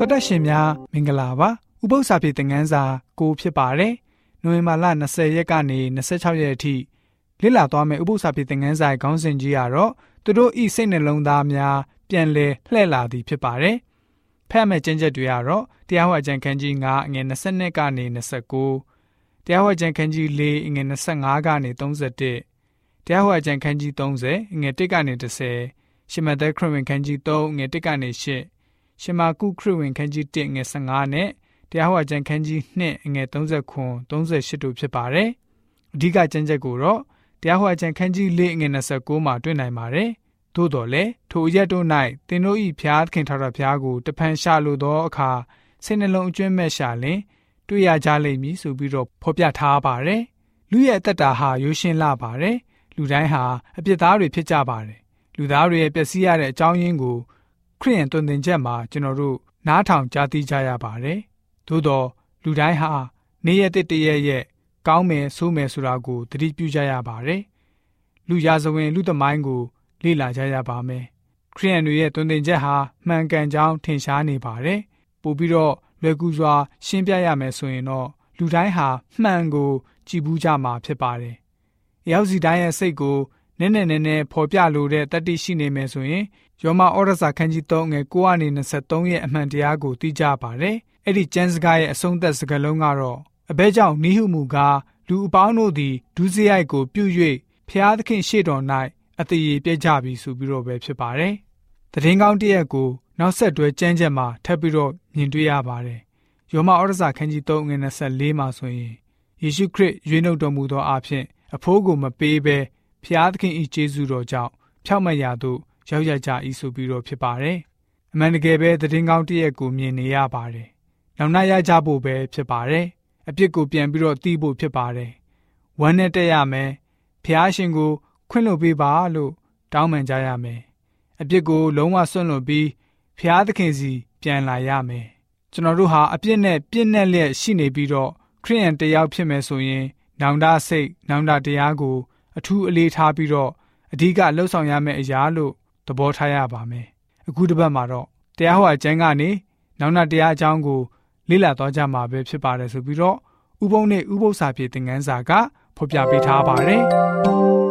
တော်တက်ရှင်များမင်္ဂလာပါဥပု္ပ္ပစာပြေသင်ခန်းစာကိုဖြစ်ပါတယ်နိုဝင်ဘာလ20ရက်ကနေ26ရက်အထိလေ့လာသွားမယ့်ဥပု္ပ္ပစာပြေသင်ခန်းစာခေါင်းစဉ်ကြီးကတော့သူတို့ဤစိတ်နှလုံးသားများပြန်လဲလှည့်လာသည်ဖြစ်ပါတယ်ဖတ်မဲ့ကျမ်းချက်တွေကတော့တရားဟောကျမ်းခန်းကြီး9အငယ်20ကနေ29တရားဟောကျမ်းခန်းကြီး4အငယ်25ကနေ31တရားဟောကျမ်းခန်းကြီး30အငယ်1ကနေ30ရှမသက်ခရစ်ဝင်ခန်းကြီး3အငယ်1ကနေ8 ရှမာကုခရစ်ဝင်ခန်းကြီး1ငွေ15နဲ့တရားဟောကျမ်းခန်းကြီး2ငွေ30ခွန်38တို့ဖြစ်ပါတယ်။အဓိကကျမ်းချက်ကိုတော့တရားဟောကျမ်းခန်းကြီး4ငွေ29မှာတွေ့နိုင်ပါတယ်။သို့တော်လည်းထိုအရက်တို့၌သင်တို့၏ဖျားခင်ထာဝရဘုရားကိုတဖန်ရှာလိုသောအခါစိတ်နှလုံးအကျွမ်းမဲ့ရှာလင်တွေ့ရကြလိမ့်မည်ဆိုပြီးတော့ဖော်ပြထားပါတယ်။လူရဲ့အသက်တာဟာရိုးရှင်းလာပါတယ်။လူတိုင်းဟာအပြစ်သားတွေဖြစ်ကြပါတယ်။လူသားတွေရဲ့ပျက်စီးရတဲ့အကြောင်းရင်းကို ခရိယန်တွင်တင်ချက်မှာကျွန်တော်တို့နားထောင်ကြားသိကြရပါတယ်။သို့တော့လူတိုင်းဟာနေ့ရက်တစ်တရက်ရက်ကောင်းမယ်ဆိုးမယ်ဆိုတာကိုသတိပြုကြရပါတယ်။လူရာဇဝင်လူသမိုင်းကို လေ့လာကြရပါမယ်။ခရိယန်တွေရဲ့တွင်တင်ချက်ဟာမှန်ကန်ကြောင်းထင်ရှားနေပါတယ်။ပို့ပြီးတော့လွယ်ကူစွာ ရှင်းပြရမယ်ဆိုရင်တော့လူတိုင်းဟာမှန်ကို ကြည်ဘူးကြမှာဖြစ်ပါတယ်။အရောက်စီတိုင်းရဲ့စိတ်ကို နည်းနည်းနည်းနည်းဖော်ပြလိုတဲ့တတိရှိနေမယ်ဆိုရင်ယောမဩရစာခန်းကြီး3ငယ်9အနေ23ရဲ့အမှန်တရားကိုသိကြပါတယ်။အဲ့ဒီကျမ်းစကားရဲ့အဆုံးသက်စကားလုံးကတော့အဘဲကြောင့်နိဟုမူကားလူအပေါင်းတို့သည်ဒုစရိုက်ကိုပြု၍ဖျားသခင်ရှေ့တော်၌အသေးရပြကြပြီဆိုပြီးတော့ပဲဖြစ်ပါတယ်။တရင်ကောင်းတရက်ကိုနောက်ဆက်တွဲကျမ်းချက်မှာထပ်ပြီးတော့မြင်တွေ့ရပါတယ်။ယောမဩရစာခန်းကြီး3ငယ်24မှာဆိုရင်ယေရှုခရစ်ရွေးနှုတ်တော်မူသောအဖြစ်အဖိုးကိုမပေးဘဲ ဖျားသခင်ဤကျေးဇူးတော်ကြောင့်ဖြောက်မတ်ရာသို့ရောက်ရကြ၏ဆိုပြီးတော့ဖြစ်ပါတယ်။အမှန်တကယ်ပဲသတင်းကောင်းတရက်ကိုမြင်နေရပါတယ်။နောက်နောက်ရကြဖို့ပဲဖြစ်ပါတယ်။အပြစ်ကိုပြန်ပြီးတော့သိဖို့ဖြစ်ပါတယ်။ဝမ်းနဲ့တက်ရမယ်။ဖျားရှင်ကိုခွင့်လွှတ်ပေးပါလို့တောင်းပန်ကြရမယ်။အပြစ်ကိုလုံးဝဆွန့်လွတ်ပြီးဖျားသခင်စီပြန်လာရမယ်။ကျွန်တော်တို့ဟာအပြစ်နဲ့ပြစ်နဲ့လျက်ရှိနေပြီးတော့ခရိယန်တယောက်ဖြစ်မယ်ဆိုရင် နောင်တစိတ်နောင်တတရားကို အထူးအလေးထားပြီးတော့အဓိကလှုပ်ဆောင်ရမယ့်အရာလို့သဘောထားရပါမယ်။အခုတစ်ပတ်မှာတော့တရားဟောအကျမ်းကနေနောက်နောက်တရားအကြောင်းကိုလေ့လာသွားကြမှာပဲဖြစ်ပါတယ်ဆိုပြီးတော့ဥပုံနဲ့ဥပု္ပ္ပစာပြေသင်ခန်းစာကဖော်ပြပေးထားပါတယ်။